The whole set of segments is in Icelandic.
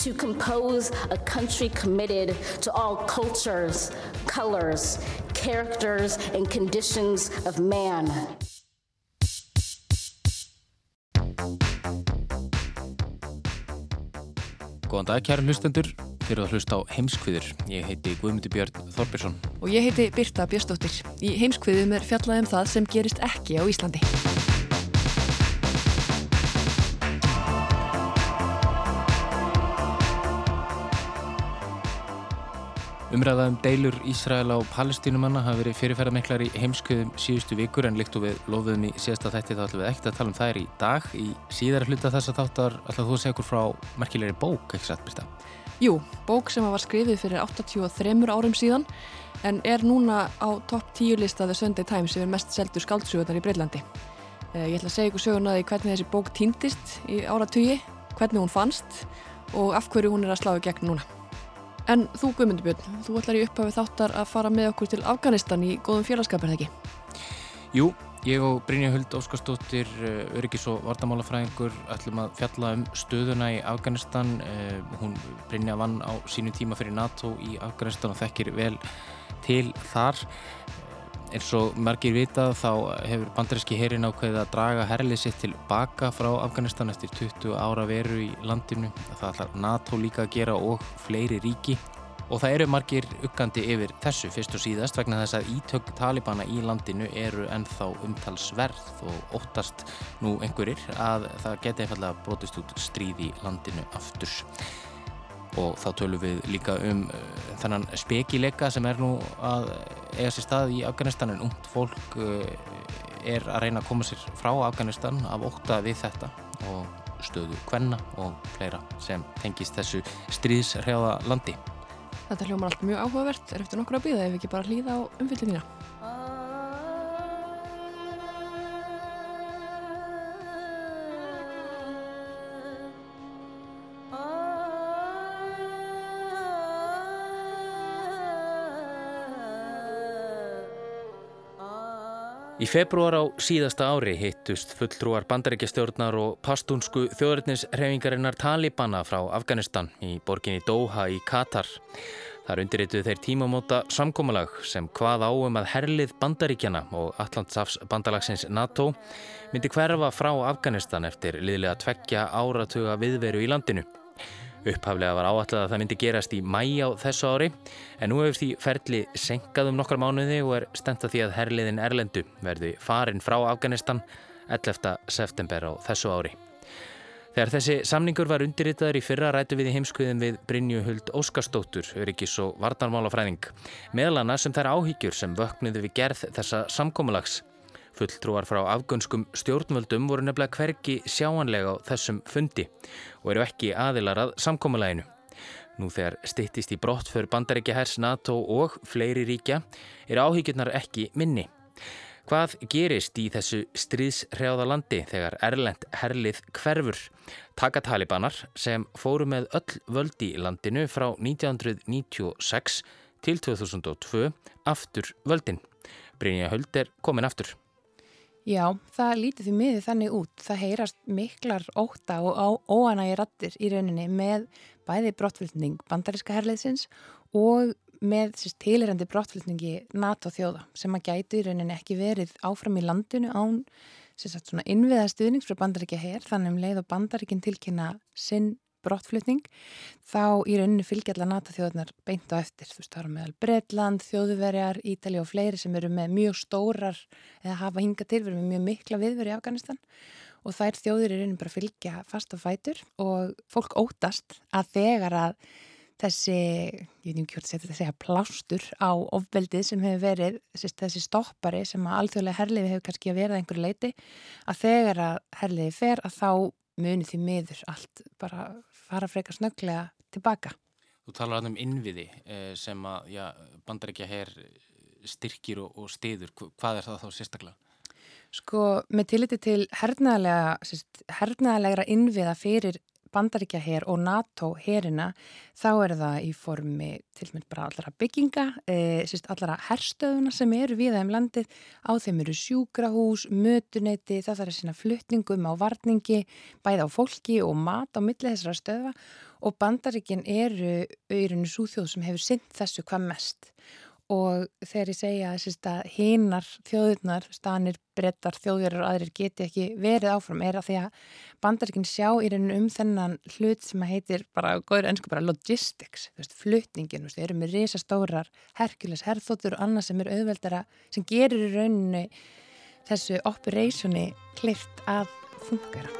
To compose a country committed to all cultures, colors, characters, and conditions of man. Góðan dag, kæru hlustendur. Þið eru að hlusta á heimskviður. Ég heiti Guðmundur Björn Þorbirsson. Og ég heiti Birta Björnsdóttir. Í heimskviðum er fjallað um það sem gerist ekki á Íslandi. Umræðað um deilur Ísraela og palestínumanna hafa verið fyrirferðarmiklar í heimskviðum síðustu vikur en líkt og við lofuðum í síðasta þætti þá ætlum við ekkert að tala um þær í dag. Í síðara hluta þess að þáttar ætlum þú að segja okkur frá merkilegri bók, ekki satt Birta? Jú, bók sem var skrifið fyrir 83 árum síðan en er núna á topp 10 listaðu Sunday Times sem er mest seldu skaldsugunar í Breitlandi. Eh, ég ætla að segja ykkur sögurnaði hvernig þessi bók týndist í áratugi, hvernig hún fannst og af hverju hún er að slá í gegn núna. En þú Guðmundur Björn, þú ætlar í upphafið þáttar að fara með okkur til Afganistan í góðum félagskapir, ekki? Jú, ég og Brynja Huld Óskarstóttir, eh, öryggis og vardamálafræðingur, ætlum að fjalla um stöðuna í Afganistan. Eh, hún Brynja vann á sínu tíma fyrir NATO í Afganistan og þekkir vel til þar. Eins og margir vitað þá hefur bandaríski herin ákveðið að draga herlið sitt til baka frá Afganistan eftir 20 ára veru í landinu. Það ætlar NATO líka að gera og fleiri ríki. Og það eru margir uggandi yfir þessu fyrst og síðast vegna þess að ítök talibana í landinu eru ennþá umtalsverð og óttast nú einhverjir að það geti einfallega brotist út stríð í landinu aftur og þá tölum við líka um uh, þennan spekileika sem er nú að eiga sér stað í Afganistan en ungt fólk uh, er að reyna að koma sér frá Afganistan af óta við þetta og stöðu hvenna og fleira sem tengist þessu stríðshrjáða landi. Þetta hljómar allt mjög áhugavert, er eftir nokkur að býða ef ekki bara hlýða á umfylgjunína. Í februar á síðasta ári hittust fulltrúar bandaríkjastjórnar og pastúnsku þjóðurnisreifingarinnar Talibana frá Afganistan í borginni Doha í Katar. Þar undirrituð þeir tímamóta samkómalag sem hvað áum að herlið bandaríkjana og Allandsafs bandalagsins NATO myndi hverfa frá Afganistan eftir liðlega tveggja áratuga viðveru í landinu. Upphaflega var áallega að það myndi gerast í mæ á þessu ári en nú hefur því ferli senkað um nokkar mánuði og er stenta því að herliðin Erlendu verði farin frá Afganistan 11. september á þessu ári. Þegar þessi samningur var undirritaður í fyrra rætu við í heimskuðin við Brynju Huld Óskarstóttur, öryggis og varnarmálafræðing, meðal annars sem þær áhyggjur sem vöknuðu við gerð þessa samkómulags. Fulltrúar frá afgönskum stjórnvöldum voru nefnilega hverki sjáanlega á þessum fundi og eru ekki aðilar að samkómulæginu. Nú þegar stittist í brott fyrir bandaríkja hers NATO og fleiri ríkja er áhyggjurnar ekki minni. Hvað gerist í þessu stríðshrjáða landi þegar Erlend herlið hverfur? Taka talibanar sem fóru með öll völdi í landinu frá 1996 til 2002 aftur völdin. Brynja Höld er komin aftur. Já, það lítið því miður þannig út. Það heyrast miklar óta og óanægi rattir í rauninni með bæði brottflutning bandaríska herliðsins og með tilirandi brottflutningi NATO þjóða sem að gæti í rauninni ekki verið áfram í landinu án innviða stuðnings frá bandaríkja her þannig um leið og bandaríkin tilkynna sinn brottflutning þá í rauninu fylgja allar NATO þjóðunar beint á eftir. Þú veist, það eru meðal Breitland, þjóðuverjar, Ítali og fleiri sem eru með mjög stórar eða hafa hinga til, verið með mjög mikla viðveri í Afganistan og þær þjóður í rauninu bara fylgja fast á fætur og fólk ótast að þegar að þessi, ég veit ekki hvort þetta segja, plástur á ofbeldið sem hefur verið, þessi stoppari sem að alþjóðlega herliði hefur kannski að verða einhverju leiti, að þegar að herliði fer að þá muni því miður allt bara fara frekar snögglega tilbaka. Þú talar um innviði eh, sem að já, bandaríkja hér styrkir og, og stiður. Hvað er það þá sérstaklega? Sko, með tilliti til hernaðalegra innviða fyrir bandaríkja hér og NATO hérina, þá er það í formi til mynd bara allara bygginga, e, síst allara herstöðuna sem eru við þeim landið. Á þeim eru sjúkrahús, mötuneyti, það þarf að sína fluttningum á varningi, bæða á fólki og mat á millið þessara stöða og bandaríkin eru auðvirinu súþjóð sem hefur synd þessu hvað mest og þegar ég segja að hinnar þjóðurnar, stanir, brettar, þjóðverðar og aðrir geti ekki verið áfram er að því að bandaríkinn sjá í rauninu um þennan hlut sem heitir bara, góður ennsku bara logistics, veist, flutningin, við erum með risastórar, herkules, herþóttur og annað sem er auðveldara, sem gerir í rauninu þessu operationi klirt að fungera.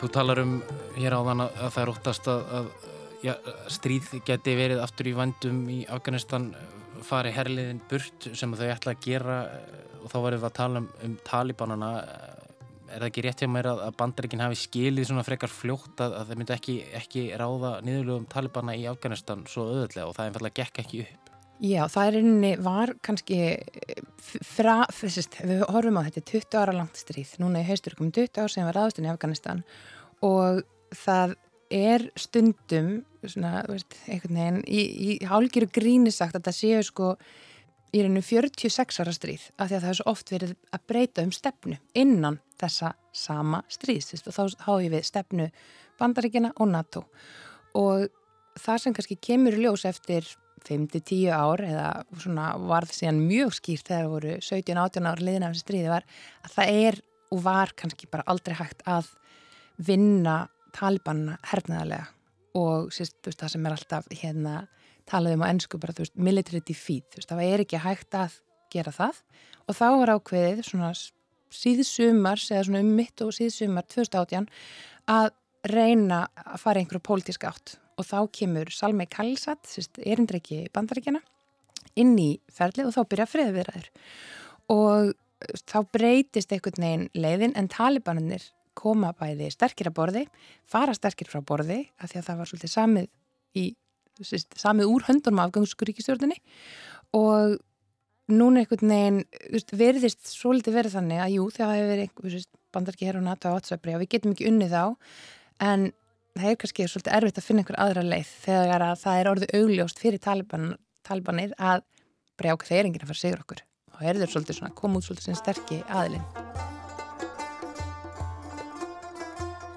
Þú talar um hér áðan að, að það er óttast að, að ja, stríð geti verið aftur í vandum í Afganistan fari herliðin burt sem þau ætla að gera og þá varum við að tala um, um talibanana. Er það ekki rétt hjá mér að, að bandarikin hafi skilið svona frekar fljótt að, að það myndi ekki, ekki ráða niðurlugum talibana í Afganistan svo öðulega og það einfallega gekk ekki upp? Já, það er einni var kannski fra, fyrst, við horfum á þetta 20 ára langt stríð, núna í haustur komum 20 ár sem var aðstun í Afganistan og það er stundum svona, veist, einhvern veginn í, í hálgiru gríni sagt að það séu sko í rauninu 46 ára stríð af því að það er svo oft verið að breyta um stefnu innan þessa sama stríð og þá há ég við stefnu bandaríkina og NATO. Og það sem kannski kemur ljós eftir 5-10 ár eða svona varð síðan mjög skýrt þegar voru 17-18 ár liðin af þessi stríði var að það er og var kannski bara aldrei hægt að vinna talibanna hernaðarlega og sérst, veist, það sem er alltaf hérna talað um á ennsku bara þú veist military defeat, þú veist það er ekki hægt að gera það. Og þá var ákveðið svona síðsumar eða svona um mitt og síðsumar 2018 að reyna að fara einhverju pólitísk átt. Og þá kemur Salmei Kallsat, erindreiki bandaríkjana, inn í ferlið og þá byrja friðviðræður og þá breytist einhvern veginn leiðin en talibanir koma bæði sterkir að borði, fara sterkir frá borði af því að það var svolítið samið, í, samið úr höndunum afgangskuríkistjórnini og núna einhvern veginn verðist svolítið verið þannig að jú þegar það hefur verið einhvers bandarki hér og NATO á WhatsApp og við getum ekki unnið á en það er kannski svolítið erfitt að finna einhver aðra leið þegar að það er orðið augljóst fyrir taliban, talibanir að brjáka þeir enginn að fara sigur okkur. Og er þeir svolítið svona koma út svolítið sem sterkir aðilinn.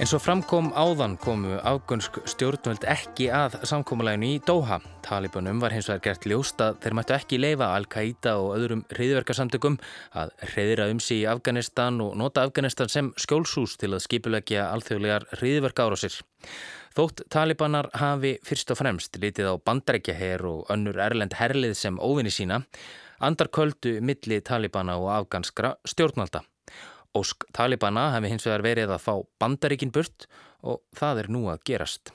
En svo framkom áðan komu afgönsk stjórnvöld ekki að samkómuleginu í Doha. Talibanum var hins vegar gert ljóst að þeir mættu ekki leifa Al-Qaida og öðrum reyðverkarsamtökum að reyðra um sig í Afganistan og nota Afganistan sem skjólsús til að skipulegja alþjóðlegar reyðverka ára sér. Þótt talibanar hafi fyrst og fremst litið á bandarækjaher og önnur erlend herlið sem óvinni sína, andar köldu milli talibana og afganskra stjórnvalda. Ósk Talibana hefði hins vegar verið að fá bandaríkin burt og það er nú að gerast.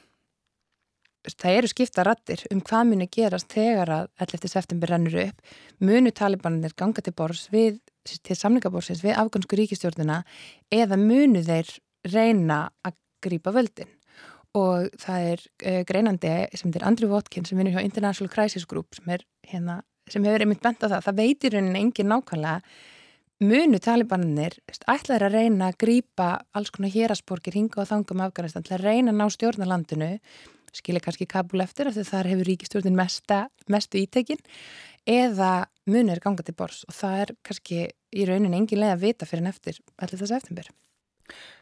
Það eru skipta rattir um hvað muni gerast þegar að 11. september rennur upp. Munu Talibanir ganga til við, til samlingaborsins við afgansku ríkistjórnuna eða munu þeir reyna að grýpa völdin. Og það er uh, greinandi sem er Andrew Watkins sem vinur hjá International Crisis Group sem, hérna, sem hefur einmitt bent á það. Það veitir rauninni engin nákvæmlega munu talibanir ætlaður að reyna að grýpa alls konar hérasporkir hinga og þangum Afganistan til að reyna að ná stjórnalandinu skilir kannski Kabul eftir af því þar hefur ríkistjórnin mesta, mestu ítekin eða munir ganga til bors og það er kannski í raunin engin leið að vita fyrir en eftir allir þessu eftirbyr.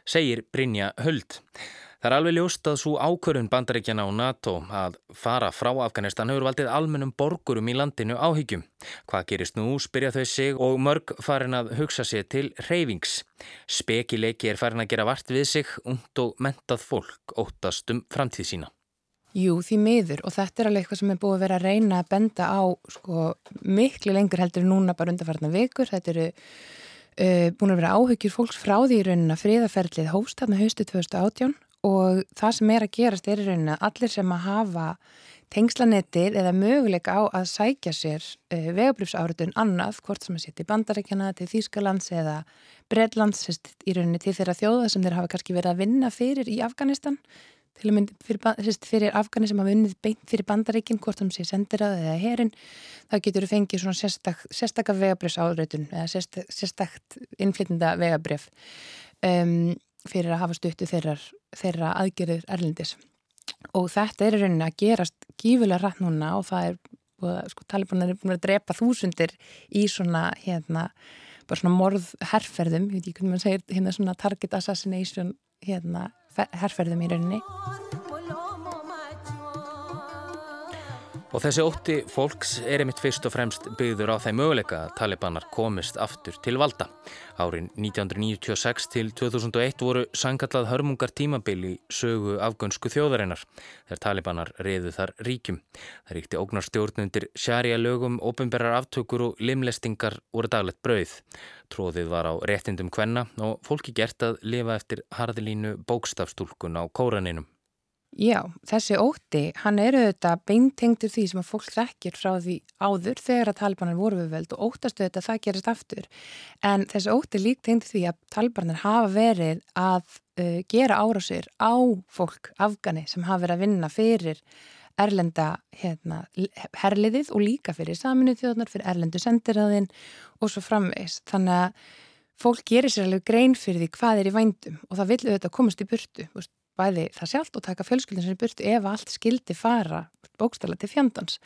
Segir Brynja Höld. Það er alveg ljóst að svo ákvörðun bandaríkjana á NATO að fara frá Afganistan hefur valdið almennum borgurum í landinu áhyggjum. Hvað gerist nú, spyrja þau sig og mörg farin að hugsa sér til reyfings. Spekileiki er farin að gera vart við sig, und og mentað fólk óttast um framtíð sína. Jú, því miður og þetta er alveg eitthvað sem er búið að vera að reyna að benda á sko, miklu lengur heldur núna bara undarfarna vikur. Þetta eru uh, búin að vera áhyggjur fólks frá því í rauninna friðaferðlið hóstað með haustu 2018 og það sem er að gerast er í rauninu að allir sem að hafa tengslanettið eða möguleika á að sækja sér uh, vegabrifsáritun annað, hvort sem að setja í bandarækjana til Þýskalands eða Breitlands í rauninni til þeirra þjóða sem þeir hafa kannski verið að vinna fyrir í Afganistan til að mynda fyrir, fyrir Afgani sem hafa vunnið beint fyrir bandaríkinn, hvort sem sé sendirað eða herin, þá getur þú fengið svona sérstak, sérstakka vegabrifsáritun eða sérstak, sérstakt innflytnda vegabrif um, fyrir að hafa stuttu þeirra, þeirra aðgerðir erlendis. Og þetta er í rauninni að gerast gífulega rætt núna og það er sko, talibanar er búin að drepa þúsundir í svona hérna bara svona morðherrferðum, ég veit ekki hvernig mann segir hérna svona target assassination hérna herrferðum í rauninni Og þessi ótti fólks er einmitt fyrst og fremst byggður á þeim möguleika að talibanar komist aftur til valda. Árin 1996 til 2001 voru sangallað hörmungar tímabili sögu afgönsku þjóðarinnar þegar talibanar reyðu þar ríkjum. Það ríkti ógnarstjórnundir sjarja lögum, ofinberrar aftökur og limlestingar voru daglegt brauð. Tróðið var á réttindum kvenna og fólki gert að lifa eftir harðilínu bókstafstúlkun á kóraninum. Já, þessi ótti, hann eru auðvitað beintengtur því sem að fólk þekkir frá því áður þegar að talibanar voru við veld og óttastu auðvitað að það gerist aftur. En þessi ótti líkt tengtur því að talibanar hafa verið að uh, gera árásir á fólk, afgani, sem hafa verið að vinna fyrir erlenda hérna, herliðið og líka fyrir saminuð þjóðnar, fyrir erlendu sendiræðin og svo framvegs. Þannig að fólk gerir sér alveg grein fyrir því hvað er í vændum og það vil auðvitað komast í burtu bæði það sjálft og taka fjölskyldin sem er burtu ef allt skildi fara bókstala til fjandans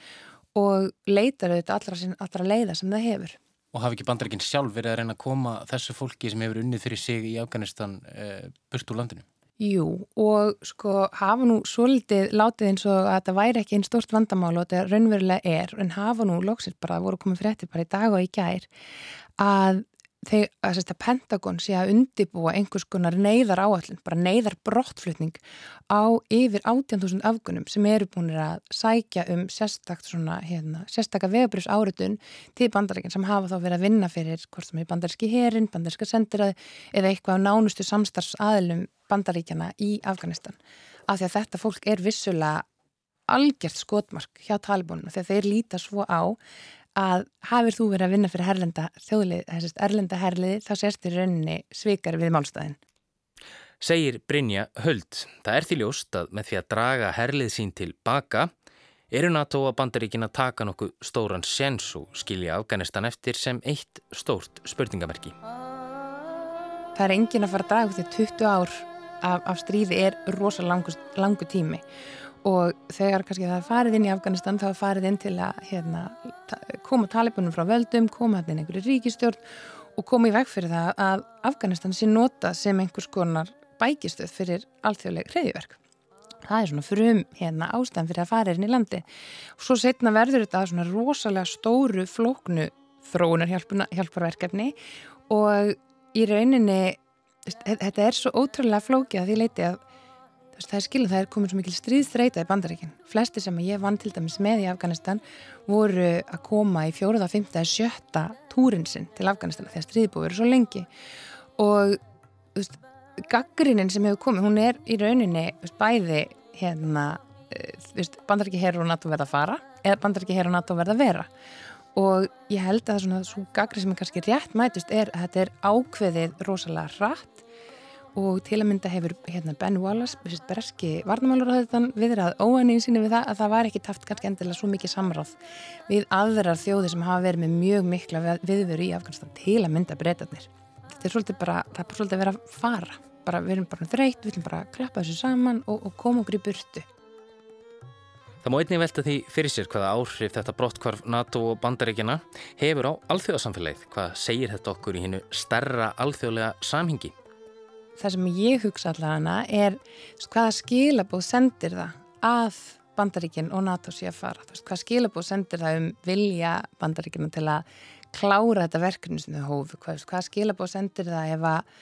og leitar auðvitað allra, allra leiða sem það hefur. Og hafi ekki bandarækinn sjálf verið að reyna að koma þessu fólki sem hefur unnið fyrir sig í Afganistan e, burt úr landinu? Jú, og sko hafa nú svolítið látið eins og að þetta væri ekki einn stort vandamál og þetta raunverulega er, en hafa nú lóksist bara, það voru komið fréttir bara í dag og í gær, að þegar að Pentagon sé að undibúa einhvers konar neyðar áallin, bara neyðar brottflutning á yfir 18.000 afgunum sem eru búinir að sækja um sérstakt svona, hérna, vegabrifs áritun til bandarækinn sem hafa þá verið að vinna fyrir hvort sem er bandaríski herin, bandaríska sendiraði eða eitthvað á nánustu samstarfsaðilum bandaríkjana í Afganistan. Af því að þetta fólk er vissulega algjört skotmark hjá talibónum þegar þeir líta svo á að hafið þú verið að vinna fyrir herlenda þjóðlið, þessist erlenda herliði, þá sérstir rauninni svikar við málstæðin. Segir Brynja Höld. Það er því ljóst að með því að draga herlið sín til baka eru NATO að bandaríkin að taka nokkuð stóran séns og skilja Afganistan eftir sem eitt stórt spurningamerki. Það er engin að fara að draga því að 20 ár af, af stríði er rosalega langu tími og þegar kannski það er farið inn í Afganistan þá er farið inn til að hérna, koma talibunum frá völdum, koma hérna einhverju ríkistjórn og koma í veg fyrir það að Afganistan sé nota sem einhvers konar bækistöð fyrir alþjóðleg hreðiverk. Það er svona frum hérna, ástæðan fyrir að fara inn í landi og svo setna verður þetta svona rosalega stóru flóknu þróunar hjálparverkefni og í rauninni þetta er svo ótrúlega flókið að því leiti að það er skilin, það er komin svo mikil stríðþreita í bandaríkinn. Flesti sem ég vann til dæmis með í Afganistan voru að koma í fjóruða, fymta sjötta túrin sinn til Afganistan þegar stríðbúið eru svo lengi og veist, gaggrinin sem hefur komið, hún er í rauninni veist, bæði hérna eh, bandaríki herur og NATO verða að fara eða bandaríki herur og NATO verða að vera og ég held að það er svona svo gaggri sem er kannski rétt mætust er að þetta er ákveðið rosalega hratt og til að mynda hefur hérna, Ben Wallace, breski varnamálurhauðan viðrað óaninn síni við það að það var ekki taft kannski endilega svo mikið samráð við aðrar þjóði sem hafa verið með mjög mikla viðveru í Afganistan til að mynda breytanir. Þetta er svolítið bara, það er bara svolítið að vera að fara, bara, við erum bara þreytt, við viljum bara klappa þessu saman og, og koma okkur í burtu. Það má einnig velta því fyrir sér hvaða áhrif þetta brottkvarf NATO og bandaríkjana hefur á alþjóðasamfélagið. Hvað segir þetta okkur í hinnu stærra alþjóðlega samhingi? Það sem ég hugsa allavega er hvaða skilabóð sendir það að bandaríkinn og NATO sé að fara? Veist, hvað skilabóð sendir það um vilja bandaríkinn til að klára þetta verkefni sem þau hófu? Hvað, hvað skilabóð sendir það ef að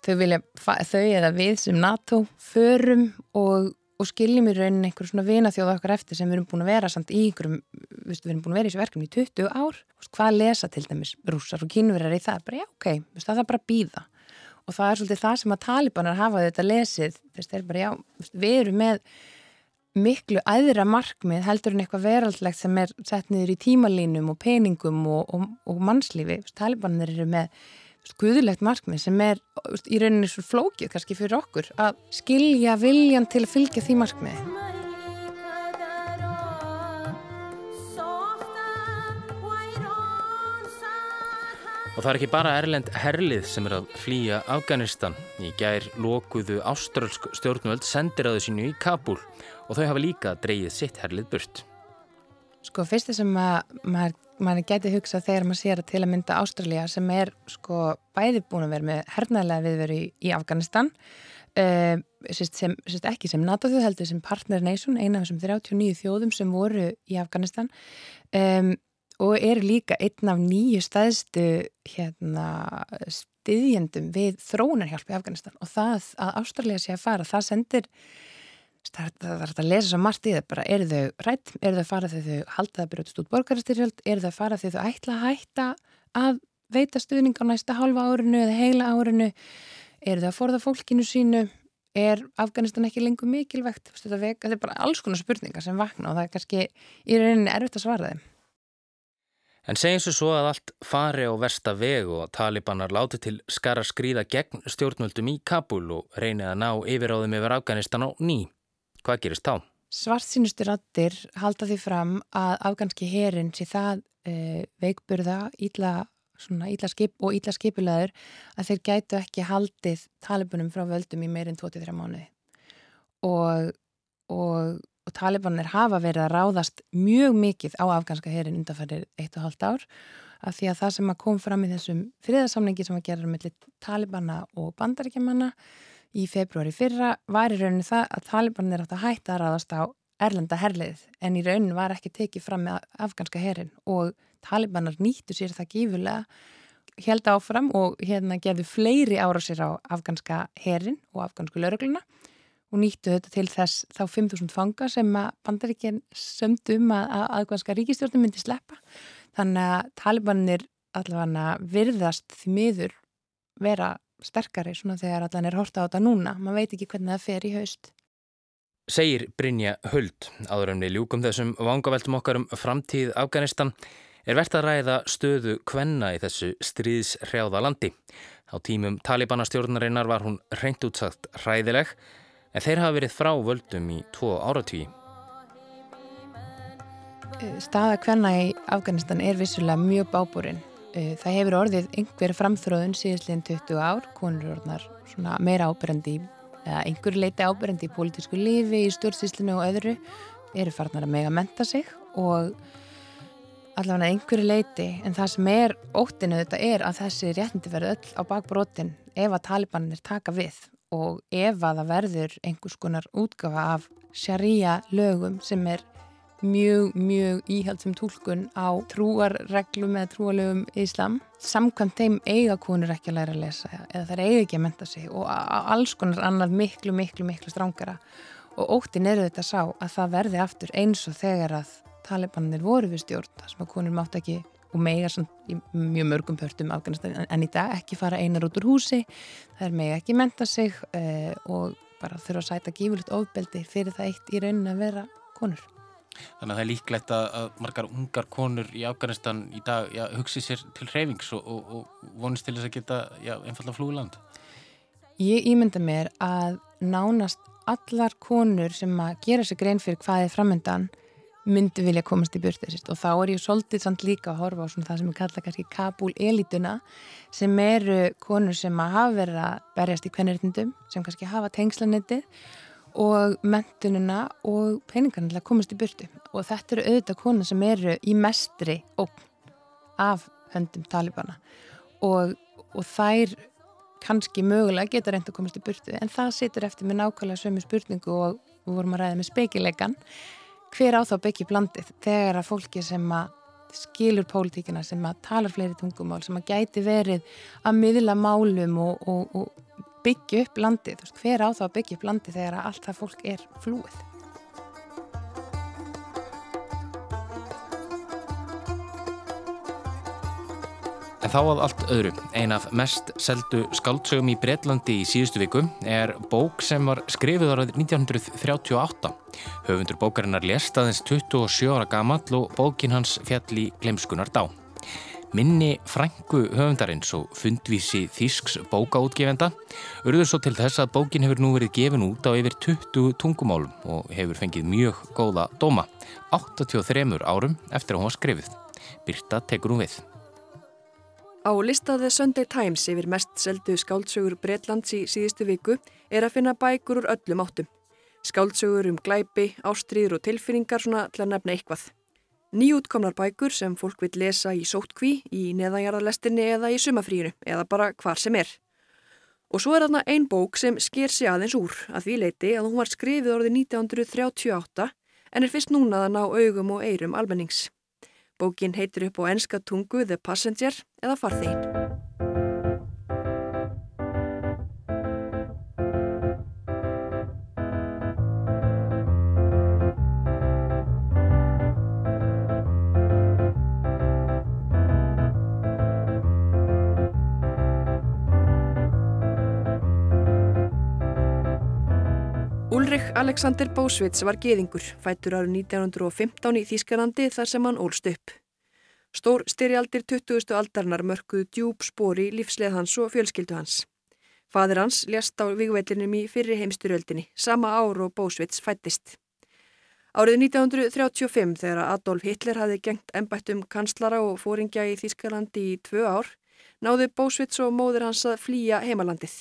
þau vilja, þau eða við sem NATO förum og, og skiljum í rauninni einhverjum svona vinaþjóða okkar eftir sem við erum búin að vera samt í einhverjum, við erum búin að vera í þessu verkefni í 20 ár, hvað lesa til dæmis rúsar og kínverðar í það, bara já ok, það er bara að býða og það er svolítið það sem að talibanar hafa þetta lesið, þess að bara já, við erum með miklu aðra markmið heldur en eitthvað veraldlegt sem er sett niður í tímalínum og peningum og, og, og mannslífi. Talibanir eru með guðulegt markmið sem er í rauninni svo flókið kannski fyrir okkur að skilja viljan til að fylgja því markmiði. Og það er ekki bara Erlend Herlið sem er að flýja Afganistan. Í gær lokuðu áströlsk stjórnvöld sendiráðu sínu í Kabul og þau hafa líka dreyið sitt Herlið burt. Sko fyrstu sem maður, maður geti hugsað þegar maður sér að til að mynda Ástralja sem er sko bæði búin að vera með hernaðlega viðveru í, í Afganistan uh, sérst sem, sérst ekki sem NATO þjóð sem partner nation, eina af þessum 39 þjóðum sem voru í Afganistan um, og eru líka einn af nýju staðstu hérna, stiðjendum við þróunarhjálp í Afganistan. Og það að Ástralja sé að fara, það sendir það er að lesa svo margt í það bara, eru þau rætt, eru þau að fara þegar þau halda það byrjast út borgarstyrjöld, eru þau að fara þegar þau ætla að hætta að veita stuðning á næsta halva árinu eða heila árinu, eru þau að forða fólkinu sínu, er Afganistan ekki lengur mikilvægt, þetta er bara alls konar spurningar sem vakna og það er kannski í rauninni erfitt að svara þeim En segjum svo svo að allt fari á versta veg og talibanar láti til skara skrýða gegn stjórnvöldum í Kabul og reynið að ná yfiráðum yfir Afganistan á ný. Hvað gerist þá? Svart sínustu rattir halda því fram að afganski herin sé það e, veikburða íla, íla skip og íla skipilaður að þeir gætu ekki haldið talibunum frá völdum í meirinn 23 mánuði. Og, og og talibanir hafa verið að ráðast mjög mikið á afganska herin undanfærir eitt og halvt ár af því að það sem að kom fram í þessum friðarsamlingi sem að gera mellir talibana og bandaríkjamanna í februari fyrra var í rauninu það að talibanir átt að hætta að ráðast á erlenda herlið en í rauninu var ekki tekið fram með afganska herin og talibanar nýttu sér það gífulega held áfram og hérna gerðu fleiri ára sér á afganska herin og afgansku laurugluna og nýttu þetta til þess þá 5.000 fanga sem að bandaríkinn sömdum að aðgvæðska ríkistjórnum myndi sleppa. Þannig að talibanir allavega virðast því miður vera sterkari svona þegar allan er horta á þetta núna. Man veit ekki hvernig það fer í haust. Segir Brynja Huld, áður en við ljúkum þessum vangaveltum okkar um framtíð Afganistan, er verðt að ræða stöðu kvenna í þessu stríðshrjáða landi. Á tímum talibanastjórnarinnar var hún reynd útsagt ræðileg en þeir hafa verið frá völdum í tvo áratví. Eh, staða hvenna í Afganistan er vissulega mjög bábúrin. Eh, það hefur orðið einhver framþróðun síðastleginn 20 ár, konur orðnar meira ábyrjandi, eða einhver leiti ábyrjandi í pólitísku lífi, í stjórnsýslinu og öðru, eru farnar að mega menta sig og allavega einhverju leiti, en það sem er óttinu þetta er að þessi réttindi verður öll á bakbrotin ef að talibanir taka við og ef að það verður einhvers konar útgafa af sharia lögum sem er mjög, mjög íhaldsum tólkun á trúarreglum eða trúarlögum í Íslam. Samkvæmt þeim eiga konur ekki að læra að lesa eða það eiga ekki að menta sig og alls konar annað miklu, miklu, miklu strángara og óttin eru þetta sá að það verði aftur eins og þegar að talibanir voru við stjórn, þar sem að konur mátt ekki og megar í mjög mörgum pörtum Afganistan en í dag ekki fara einar út úr húsi það er mega ekki menta sig uh, og bara þurfa að sæta gífurlegt ofbeldi fyrir það eitt í raunin að vera konur. Þannig að það er líklegt að, að margar ungar konur í Afganistan í dag já, hugsi sér til hreyfings og, og, og vonist til þess að geta einfalda flúland. Ég ímynda mér að nánast allar konur sem að gera sér grein fyrir hvað er framöndan myndi vilja komast í björnstæðsist og þá er ég svolítið samt líka að horfa á það sem ég kalla kannski Kabul elituna sem eru konur sem að hafa verið að berjast í kvennirtindum sem kannski hafa tengslanetti og mentununa og að komast í björnstu og þetta eru auðvitað konur sem eru í mestri ógn af höndum talibana. Og, og þær kannski mögulega geta reynd að komast í björnstu en það situr eftir með nákvæmlega sömu spurningu og við vorum að ræða með speikilegan hver á þá byggja blandið þegar að fólki sem að skilur pólitíkina, sem að talar fleiri tungumál, sem að gæti verið að miðla málum og, og, og byggja upp landið, hver á þá byggja upp landið þegar að allt það fólk er flúið. Þá að allt öðru. Ein af mest seldu skaldsögum í Breitlandi í síðustu viku er bók sem var skrifið árað 1938. Höfundur bókarinnar lest aðeins 27 ára gamall og bókin hans fjall í Glemskunar dá. Minni frængu höfundarins og fundvísi Þísks bókaútgefenda urður svo til þess að bókin hefur nú verið gefin út á yfir 20 tungumálum og hefur fengið mjög góða dóma, 83 árum eftir að hún var skrifið. Birta tekur hún við. Á listaði Sunday Times yfir mest seldu skáldsögur Breitlands í síðustu viku er að finna bækur úr öllum áttum. Skáldsögur um glæpi, ástriður og tilfinningar svona til að nefna eitthvað. Nýjútkomnar bækur sem fólk vil lesa í sótkví, í neðanjarðalestinni eða í sumafríinu eða bara hvar sem er. Og svo er þarna ein bók sem sker sig aðeins úr að því leiti að hún var skrifið orðið 1938 en er fyrst núnaðan á augum og eirum almennings. Bókin heitir upp á enska tungu The Passenger eða Farþegin. Ulrich Alexander Bósvits var geðingur, fættur árið 1915 í Þýskalandi þar sem hann ólst upp. Stór styrjaldir 20. aldarnar mörkuðu djúb spóri lífsleð hans og fjölskyldu hans. Fadir hans lést á vigvellinum í fyrri heimstyrjöldinni, sama ár og Bósvits fættist. Árið 1935 þegar Adolf Hitler hafði gengt ennbættum kanslara og fóringja í Þýskalandi í tvö ár, náðu Bósvits og móður hans að flýja heimalandið.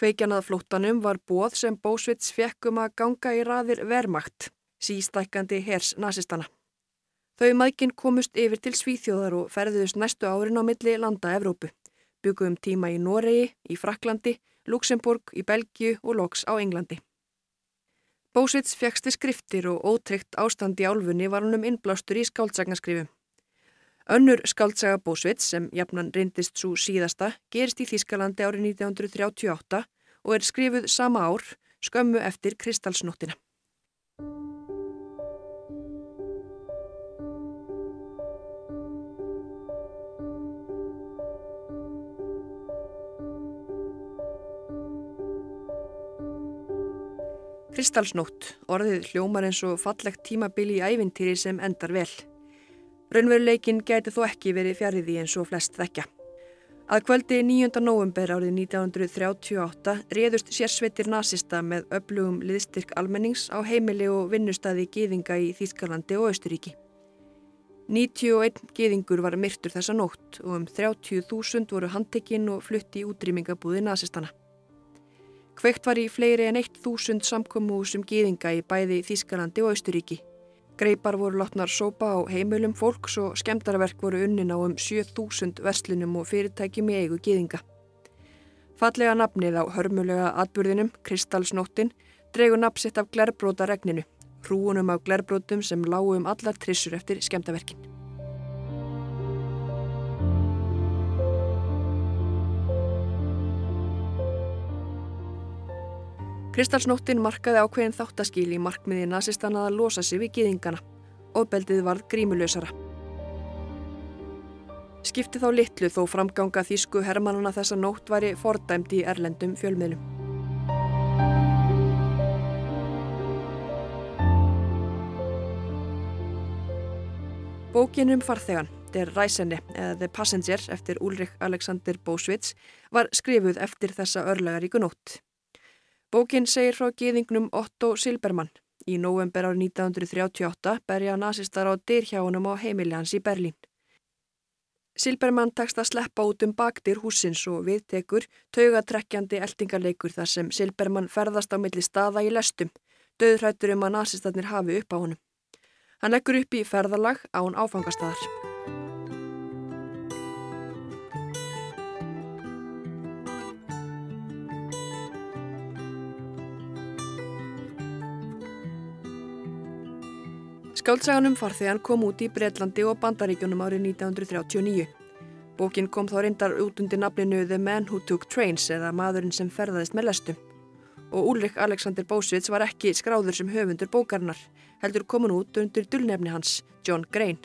Kveikjanað flóttanum var bóð sem Bósvits fekk um að ganga í raðir vermakt, sístækandi hers nazistana. Þau maðginn komust yfir til Svíþjóðar og ferðuðust næstu árin á milli landa Evrópu. Byggum tíma í Noregi, í Fraklandi, Luxemburg, í Belgiu og loks á Englandi. Bósvits fegsti skriftir og ótryggt ástand í álfunni var hann um innblástur í skáldsagnarskrifum. Önnur skaldsaga Bósvits sem jafnan reyndist svo síðasta gerist í Þískalandi árið 1938 og er skrifuð sama ár skömmu eftir Kristalsnóttina. Kristalsnótt, orðið hljómar eins og fallegt tímabili í ævintýri sem endar vel. Raunveruleikin gæti þó ekki verið fjariði eins og flest þekka. Að kvöldi 9. november árið 1938 réðust sérsveitir nazista með öflugum liðstyrk almennings á heimili og vinnustadi gýðinga í Þýskalandi og Östuríki. 91 gýðingur var myrtur þessa nótt og um 30.000 voru handtekinn og flutti í útrýmingabúði nazistana. Kveikt var í fleiri en 1.000 samkommúsum gýðinga í bæði Þýskalandi og Östuríki. Greipar voru látnar sópa á heimilum fólks og skemdarverk voru unnin á um 7000 verslunum og fyrirtækjum í eigu gýðinga. Fallega nafnið á hörmulega atbyrðinum, Kristalsnóttin, dreigur nafnsitt af glerbróta regninu, hrúunum af glerbrótum sem lágu um allar trissur eftir skemdarverkin. Kristalsnóttin markaði ákveðin þáttaskíl í markmiði nazistana að losa sig við gýðingana og beldið varð grímulösara. Skipti þá litlu þó framganga þýsku hermannana þessa nótt væri fordæmt í erlendum fjölmiðlum. Bókinum farþegan, Der Reisende eða The Passenger eftir Ulrich Alexander Bósvits var skrifuð eftir þessa örlegaríku nótt. Bókin segir frá geðingnum Otto Silbermann. Í november árið 1938 berja nazistar á dyrhjáunum á heimili hans í Berlín. Silbermann takst að sleppa út um baktir húsins og viðtekur taugatrekkjandi eldingarleikur þar sem Silbermann ferðast á milli staða í lestum, döðrættur um að nazistarnir hafi upp á honum. Hann leggur upp í ferðalag án áfangastadar. Skáltsaganum farþegan kom út í Breitlandi og Bandaríkjunum árið 1939. Bókin kom þá reyndar út undir nafninu The Man Who Took Trains eða maðurinn sem ferðaðist með lestum. Og Úlrik Alexander Bósvits var ekki skráður sem höfundur bókarinnar, heldur komin út undir dullnefni hans, John Grain.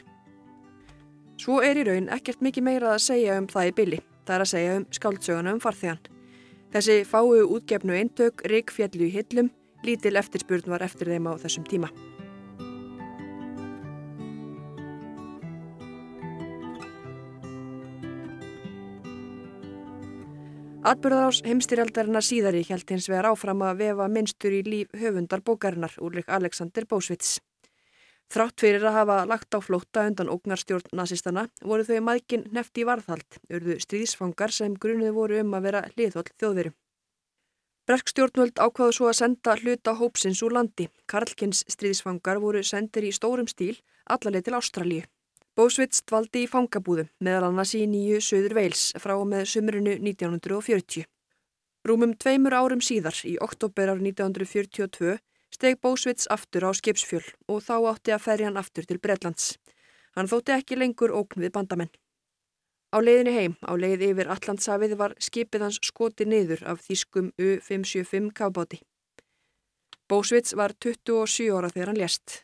Svo er í raun ekkert mikið meira að segja um það í billi. Það er að segja um skáldsöguna um farþegan. Þessi fáu útgefnu eintök, rík fjallu í hillum, lítil eftirspurn var eftir þeim á þessum tíma. Atbyrðarás heimstyrjaldarinnar síðari hjælt hins vegar áfram að vefa minnstur í líf höfundar bókarinnar Úrlik Alexander Bósvits. Þrátt fyrir að hafa lagt á flótta undan ógnarstjórn nazistana voru þau maðgin nefti í varðhald, urðu stríðsfangar sem grunuði voru um að vera liðhóll þjóðveru. Breskstjórnvöld ákvaðu svo að senda hluta hópsins úr landi. Karlkins stríðsfangar voru sendir í stórum stíl allarleið til Ástralíu. Bósvits dvaldi í fangabúðum meðal annars í nýju söður veils frá með sumrunu 1940. Rúmum tveimur árum síðar í oktober ár 1942 steg Bósvits aftur á skipsfjöl og þá átti að ferja hann aftur til Bredlands. Hann þótti ekki lengur ókn við bandamenn. Á leiðinni heim, á leið yfir Allandshafið var skipið hans skoti niður af þýskum U-575 kafbáti. Bósvits var 27 ára þegar hann lést.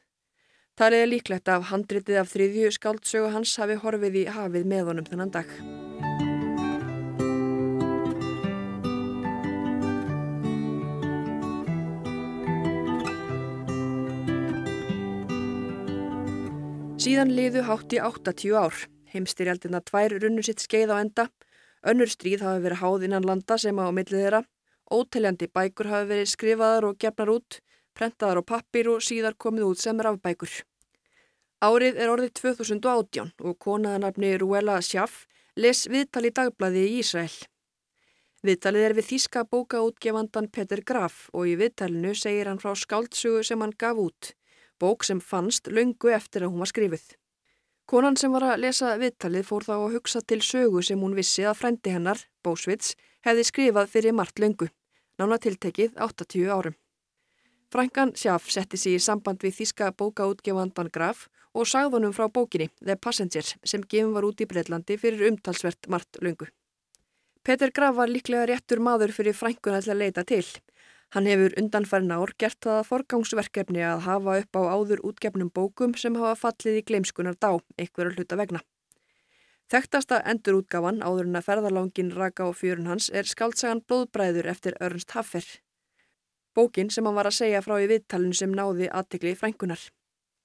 Talið er líklegt að handritið af þriðju skáldsögu hans hafi horfið í hafið með honum þennan dag. Síðan liðu hátt í 80 ár. Heimstyrjaldina tvær runnu sitt skeið á enda. Önnur stríð hafi verið háð innan landa sem á millið þeirra. Óteljandi bækur hafi verið skrifaðar og gefnar út, prentaðar á pappir og síðar komið út sem rafbækur. Árið er orðið 2018 og konaðanabni Ruela Schaff les viðtal í dagblæði í Ísrael. Viðtalið er við þýska bókaútgefandan Peter Graf og í viðtalinu segir hann frá skáltsugu sem hann gaf út, bók sem fannst lungu eftir að hún var skrifuð. Konan sem var að lesa viðtalið fór þá að hugsa til sögu sem hún vissi að frendi hennar, Bósvits, hefði skrifað fyrir margt lungu, nána tiltekið 80 árum. Frankan Schaff setti sig í samband við þýska bókaútgefandan Graf og sagðunum frá bókinni The Passengers sem gefum var út í Breitlandi fyrir umtalsvert margt lungu. Peter Graf var líklega réttur maður fyrir frænkuna til að leita til. Hann hefur undanfærin ár gert það forgangsverkefni að hafa upp á áður útgefnum bókum sem hafa fallið í gleimskunar dá, einhverju hluta vegna. Þekktasta endurútgafan áður en að ferðalangin raka á fjörun hans er skaldsagan Blóðbræður eftir Ernst Haffer. Bókin sem hann var að segja frá í viðtalinu sem náði aðtikli frænkunar.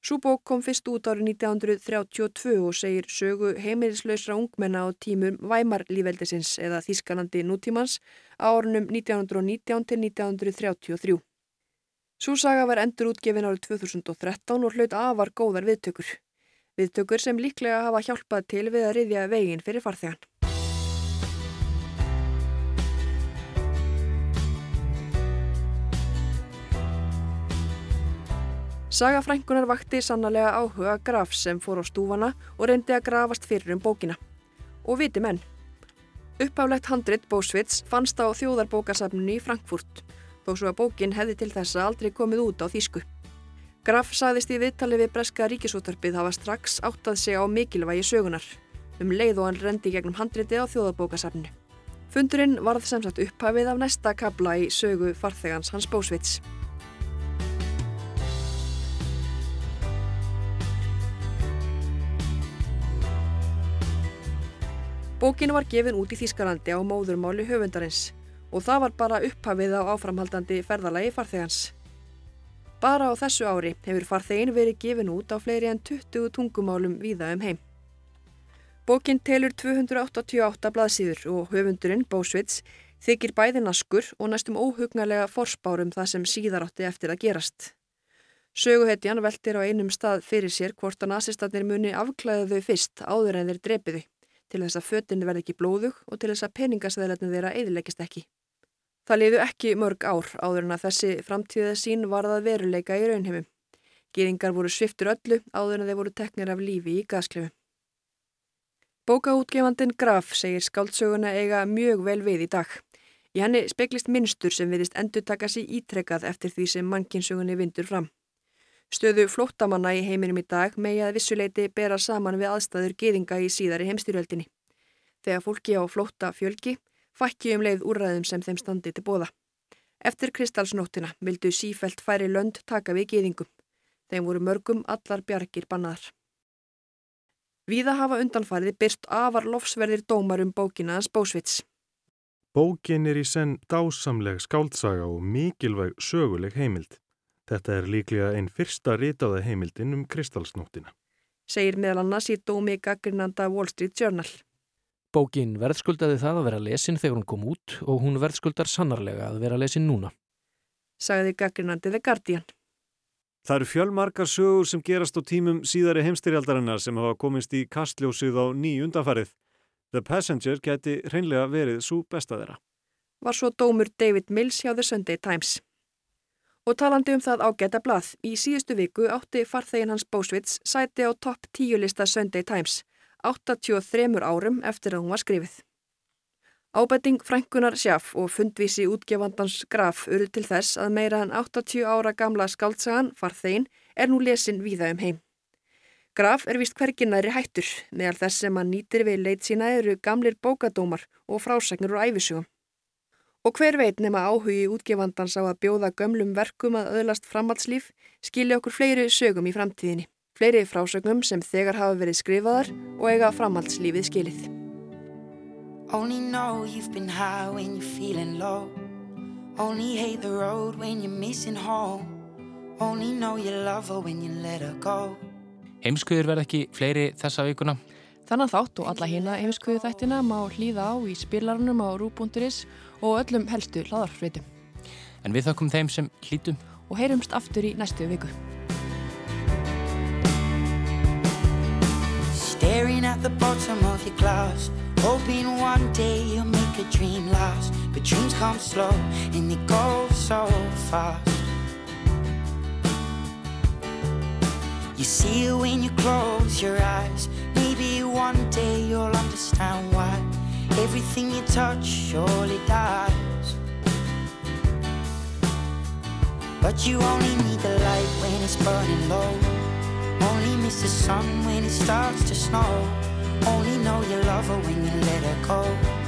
Sú bók kom fyrst út árið 1932 og segir sögu heimilislausra ungmenna á tímum Væmarlífveldisins eða Þískanandi nútímans á árunum 1919 til 1933. Sú saga var endur útgefin árið 2013 og hlaut afar góðar viðtökur. Viðtökur sem líklega hafa hjálpað til við að riðja veginn fyrir farþegan. Saga frængunar vakti sannlega áhuga graf sem fór á stúfana og reyndi að grafast fyrir um bókina. Og viti menn. Uppháflegt handrit Bósvits fannst á þjóðarbókasafninu í Frankfurt, þó svo að bókin hefði til þessa aldrei komið út á þýsku. Graf sagðist í viðtali við Breska ríkisúttarpið hafa strax áttað sig á mikilvægi sögunar, um leið og hann rendi gegnum handriti á þjóðarbókasafninu. Fundurinn varð sem sagt upphafið af næsta kabla í sögu farþegans hans Bósvits. Bókinu var gefin út í Þískalandi á móðurmáli höfundarins og það var bara upphafið á áframhaldandi ferðalagi farþegans. Bara á þessu ári hefur farþegin verið gefin út á fleiri en 20 tungumálum víða um heim. Bókin telur 288 blaðsýður og höfundurinn, Bósvits, þykir bæði naskur og næstum óhugnarlega forspárum það sem síðar átti eftir að gerast. Söguhetjan veldir á einum stað fyrir sér hvort að nazistatnir muni afklæða þau fyrst áður en þeir drepiðu til þess að fötinu verði ekki blóðug og til þess að peningasæðilegni þeirra eðilegist ekki. Það liðu ekki mörg ár áður en að þessi framtíða sín varðað veruleika í raunheimum. Gýringar voru sviftur öllu áður en þeir voru teknir af lífi í gasklefu. Bókaútgefandin Graf segir skáldsöguna eiga mjög vel við í dag. Í henni speklist minnstur sem viðist endur taka sér ítrekað eftir því sem mannkinsögunni vindur fram. Stöðu flóttamanna í heiminum í dag megi að vissuleiti bera saman við aðstæður geðinga í síðari heimstyrjöldinni. Þegar fólki á flótta fjölgi, fækki um leið úrræðum sem þeim standi til bóða. Eftir kristalsnóttina vildu sífælt færi lönd taka við geðingum. Þeim voru mörgum allar bjargir bannaðar. Víða hafa undanfariði byrst afar lofsverðir dómar um bókina hans Bósvits. Bókin er í senn dásamleg skáldsaga og mikilvæg söguleg heimild. Þetta er líklega einn fyrsta ritaða heimildin um kristalsnóttina. Segir meðal annars í dómi gaggrinanda Wall Street Journal. Bókin verðskuldaði það að vera lesin þegar hún kom út og hún verðskuldar sannarlega að vera lesin núna. Sagði gaggrinandi The Guardian. Það eru fjölmarkar sögur sem gerast á tímum síðari heimstyrjaldarinnar sem hafa komist í kastljósið á nýjundafarið. The Passenger geti hreinlega verið svo besta þeirra. Var svo dómur David Mills hjá The Sunday Times. Og talandi um það ágæta blað, í síðustu viku átti farþegin hans Bósvits sæti á topp 10 lista Sunday Times 83 árum eftir að hún var skrifið. Ábæting frænkunar sjaf og fundvísi útgefandans graf urðu til þess að meira en 80 ára gamla skaldsagan farþegin er nú lesin víða um heim. Graf er vist hverginæri hættur, meðal þess sem hann nýtir við leit sína eru gamlir bókadómar og frásagnur og æfisugum. Og hver veit nema áhugi útgefandans á að bjóða gömlum verkum að öðlast framhaldslíf skilja okkur fleiri sögum í framtíðinni. Fleiri frásögnum sem þegar hafa verið skrifaðar og eiga framhaldslífið skilið. Only know you've been high when you're feeling low Only hate the road when you're missing home Only know you love her when you let her go Heimskuður verð ekki fleiri þessa vikuna Þannig þátt og alla hina heimskuðu þættina má hlýða á í spilarunum á rú.is og öllum helstu hlaðarfritum. En við þakkum þeim sem hlýtum og heyrumst aftur í næstu viku. Staring at the bottom of your glass Hoping one day you'll make a dream last But dreams come slow and they go so fast You see it when you close your eyes Maybe one day you'll understand why everything you touch surely dies. But you only need the light when it's burning low. Only miss the sun when it starts to snow. Only know you love her when you let her go.